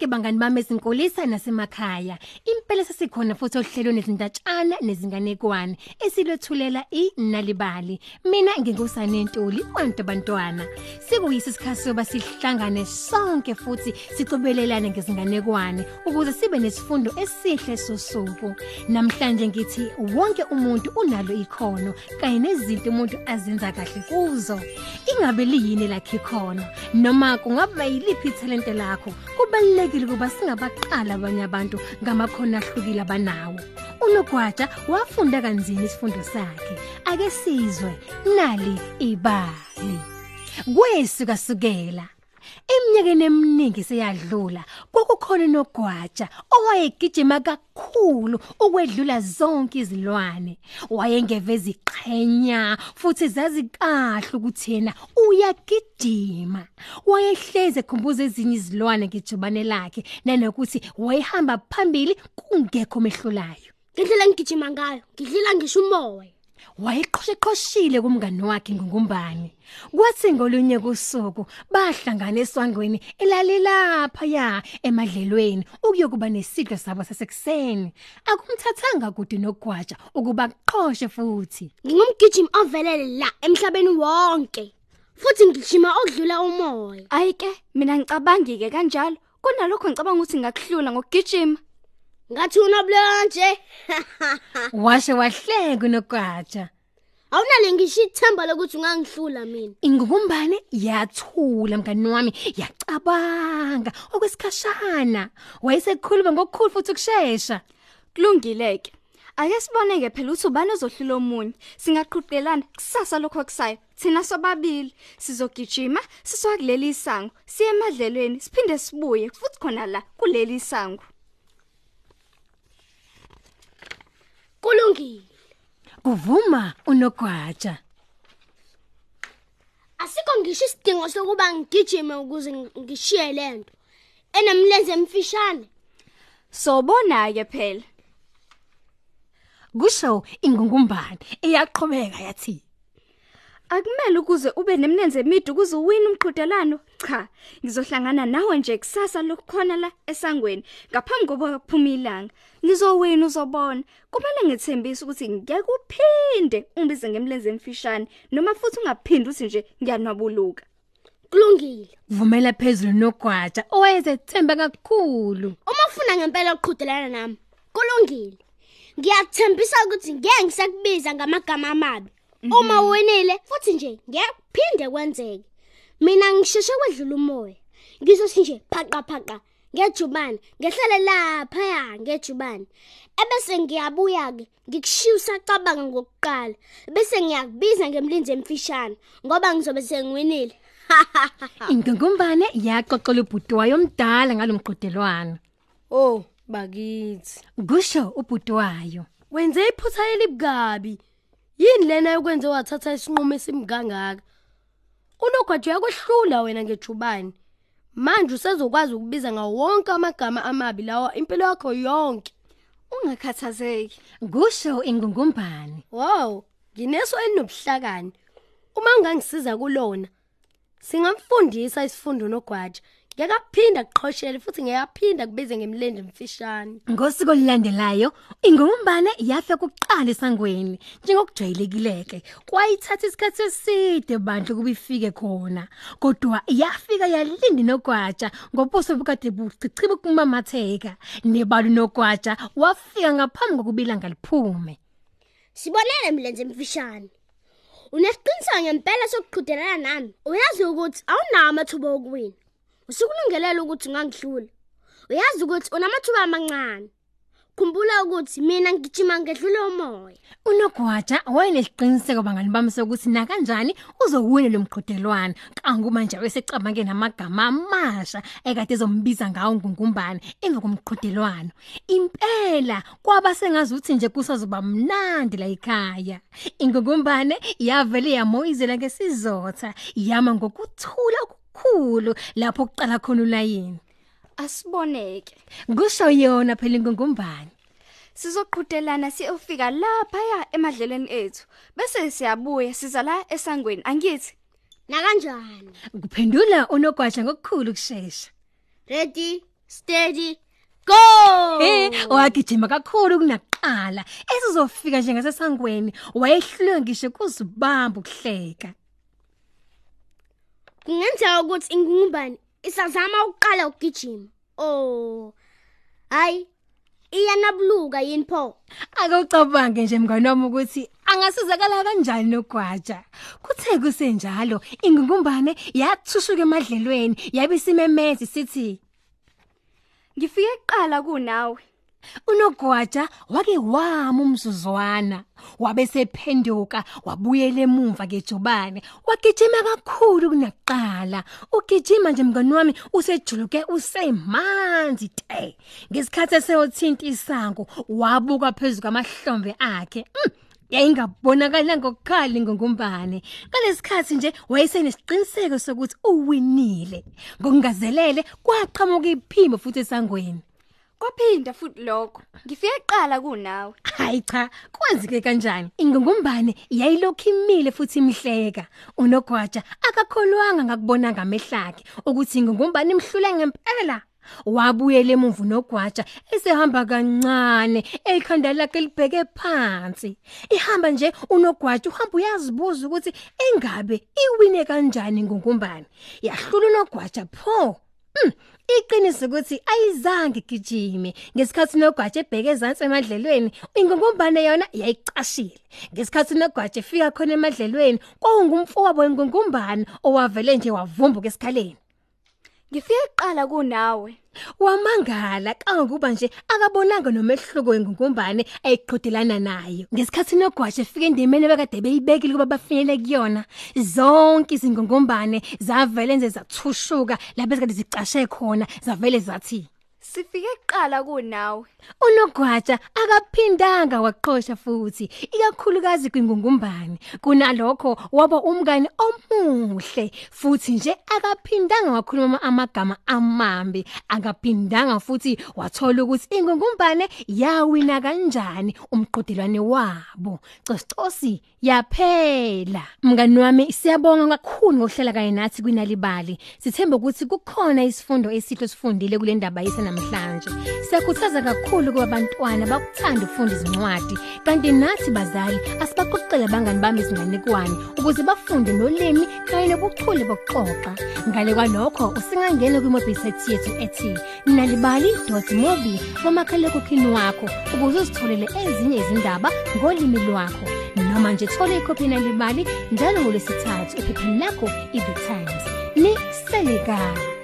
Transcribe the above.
bonke bangani bami ezinkolisa nasemakhaya. Impela sesikhona futhi ohlelweni nezindatshana nezinganekwane esilothulela inalibali. Mina ngingusane Ntuli kwantu bantwana. Sikuyisi isikhathi soba sihlangane sonke futhi sicobelelane ngezinganekwane ukuze sibe nesifundo esihle sosuku. Namhlanje ngithi wonke umuntu unalo ikhono kanye nezinto umuntu azenza kahle kuzo. Ingabe liyini lakhe ikhono noma kungaba yiliphi ithalente lakho kubalekile kuba singabaqala abanye abantu ngamakhono ahlukile abanawo. Unogwaja wafunda kanzima isifundo sakhe. Ake sizwe nali ibali. Kwesuka sukela Eminyakeni eminingi seyadlula kokukhona nogwaja owayegijima kakhulu ukwedlula zonke izilwane. Wayengeveza iqhenya futhi zazi kahle ukuthi yena uyagijima. Wayehleze ekhumbuza ezinye izilwane ngijubane lakhe nanokuthi wayehamba phambili kungekho mehlulayo Ngendlela ngigijima ngayo, ngidlila ngisho umoya. Wayeqhosheqhoshile kumngani wakhe ngokumbani kwathi ngolunye kusuku bahlangana eswangweni elalilapha ya emadlelweni ukuyokuba nesidlo sabo sasekuseni akumthathanga kude nogwaja ukuba aqhoshe futhi Ngingumgijimi ovelele la emhlabeni wonke. Futhi ngigijima okudlula umoya. Ayike mina ngicabangi ke kanjalo kunalokho ngicabanga ukuthi ngakuhlula ngokugijima Ngathi unoblonje. washe wahleka nogwaja Awunale ngisho ithemba lokuthi ungangihlula mina. Ingukumbane yathula mngani wami. Yacabanga. Okwesikhashana wayesekhuluma ngokukhulu futhi ukusheshsha kulungileke. Ake siboneke phela ukuthi ubani ozohlula omunye. Singaqhudelana kusasa lokho kusayo thina sobabili sizogijima sisoka kuleli isango siye emadlelweni siphinde sibuye futhi khona la kuleli isango Kulungile. kuvuma unogwaja Asikho ngisho isidingo sokuba ngigijime ukuze ngishiye lento. Enemlenze emfishane. sobona ke phela kusho ingungumbane eyaqhubeka yathi akumele ukuze ube nemlenze emide ukuze uwine umqhudelano cha ngizohlangana nawe nje kusasa lokukhona la esangweni ngaphambi kokuba kuphuma ilanga ngizowina uzobona kumele ngithembise ukuthi ngeke uphinde umbize ngemlenze emfishane noma futhi ungaphindi uthi nje ngiyanwabuluka Kulungile. vumela phezulu nogwaja owayezethemba kakhulu Uma ufuna ngempela ukuqhudelana nami, kulungile. Ngiyathembisa ukuthi ngeke ngisakubiza ngamagama amabi. Uma uwinile futhi nje ngiyaphinde kwenzeke. Mina ngisheshe kwedlula umoya. Ngizothi nje phaqa phaqa ngejubane, ngehlele lapha ya ngejubane. Ebese ngiyabuya ke ngikushiyisa cabanga ngokuqala. Bese ngiyakubiza ngemlinzi emfishane ngoba ngizobe sengiwinile. ingungumbane yaxoxela ubhuti wayo omdala ngalomqhudelwano Oh, bakithi. kusho ubhuti wayo Wenze iphutha elibukabi. Yini lena yokwenza wathatha isinqumo esimgangaka? Unogwaje yakwehlula wena ngejubane. Manje usezokwazi ukubiza ngawo wonke amagama amabi lawa impilo yakho yonke. ungakhathazeki kusho ingungumbane Wow, ngineso elinobuhlakani. Uma ungangisiza kulona, singamfundisa isifundo nogwaje. Ngeke aphinda kuqhoshele futhi ngeke aphinda kubize ngemlende mfishane. Ngosiko lilandelayo ingumbane yafe kuqala esangweni njengokujwayelekileke kwayithatha isikhathi eside bandle kuba ifike khona kodwa yafika yalindi nogwaja ngobuso bukade buchichibe kumamatheka nebalo nogwaja wafika ngaphambi kokubila ngaliphume Sibonele mlenze emfishane. Unesiqiniseko ngempela sokuqhudelana nami. Uyazi ukuthi awunawo amathuba okuwina. Usukulungelela ukuthi ungangihlula. Uyazi ukuthi unamathuba amancane. Khumbula ukuthi mina ngijima ngedlula umoya. unogwaja wayenesiqiniseko bangani bami sokuthi na kanjani uzowina lo mqhudelwano kangu manje wayesecabange namagama amasha ekade ezombiza ngawo ngungumbane emva komqhudelwano impela kwaba sengazi ukuthi nje kusazoba mnandi la ekhaya ingungumbane yavele yamoyizela ngesizotha yama ngokuthula okukhulu lapho kuqala khona ulayini. Asiboneke. Kusho yona phela ingungumbane sizoqhudelana siyofika lapha ya emadlelweni ethu bese siyabuya siza la esangweni. Angithi Na kanjani? kuphendula unogwaja ngokukhulu kusheshsha Ready? steady go! Eh wagijima kakhulu kunaqala esizofika nje ngasesangweni wayehlulwe ngisho kuzibamba ukuhleka. Kungenzeka ukuthi ingumbane isazama ukuqala ukugijima oh hayi iyanabuluka yini pho Akucabange nje mngane wami ukuthi angasizakala kanjani nogwaja. Kuthe kusenjalo ingungumbane yathushuka emadlelweni yabe simemezi sithi Ngifike kuqala kunawe. Unogwaja wake wama umzuzwana wabe sephenduka wabuyela emuva kejubane wagijima kakhulu kunaqala ugijima nje mngani wami usejuluke usemanzi te. Ngesikhathi eseyothinta isango wabuka phezulu kwamahlombe akhe. Mm. yayingabonakala ngokukhali ngokumbane. Ngalesikhathi nje wayesenesiqiniseko sokuthi uwinile. Ngokungazelele kwaqhamuka iphimbo futhi esangweni. Kwaphinda futhi lokho. Ngifike kuqala kunawe. Hayi cha, kwenzeke kanjani? Ingungumbane yayilokhu imile futhi imhleka. Unogwaja akakholwanga ngakubona ngamehlakhe ukuthi ingungumbane imhlule ngempela. Wabuyele emuva nogwaja esehamba kancane ekhanda lakhe libheke phansi. Ihamba nje unogwaja uhamba uyazibuza ukuthi engabe iwine kanjani ingungumbane. Yahlula unogwaja pho. Mm, iqiniso ukuthi ayizange gijime ngesikhathi nogwaje ebheke ezantsi emadlelweni ingungumbane yona yayicashile. Ngesikhathi nogwaje efika khona emadlelweni kwakungumfowabo wengungumbane owavele nje wavumbuka esikhaleni. Ngifike kuqala kunawe. wamangala kangokuba nje akabonanga nomehluko wengungumbane ayiqhudelana nayo ngesikhathi nogwaje efika endimeni bekade beyibekile kuba bafinyele kuyona zonke izingungumbane zavele nje zathushuka lapho ezikade zicashe khona zavele zathi Sifike kuqala kunawe. unogwaja akaphindanga waqhosha futhi ikakhulukazi kwingungumbane. Kunalokho waba umngane omuhle futhi nje akaphindanga wakhuluma amagama amambi. Akaphindanga futhi wathola ukuthi ingungumbane yawina kanjani umqhudelwane wabo. Cosicosi yaphela. Mngani wami siyabonga kakhulu ngokuhlela kanye nathi kwinalibali. Sithemba ukuthi kukhona isifundo esihle sifundile kule ndaba yesa namhlanje. Siyakhuthaza kakhulu kuba abantwana bakuthanda ukufunda izincwadi kanti nathi bazali asibaqoqele abangani bami izinganekwane ukuze bafunde nolimi kanye nobuchule bokuxoxa. Ngale kwalokho usingangena kwi-website yethu ethi nalibali.mobi ngomakhalekhukhwini wakho ukuze uzitholele ezinye izindaba ngolimi lwakho. Noma nje thola ikhophi nalibali njalo ngolwesithathu ephepheni lakho i-the times. Ni selekani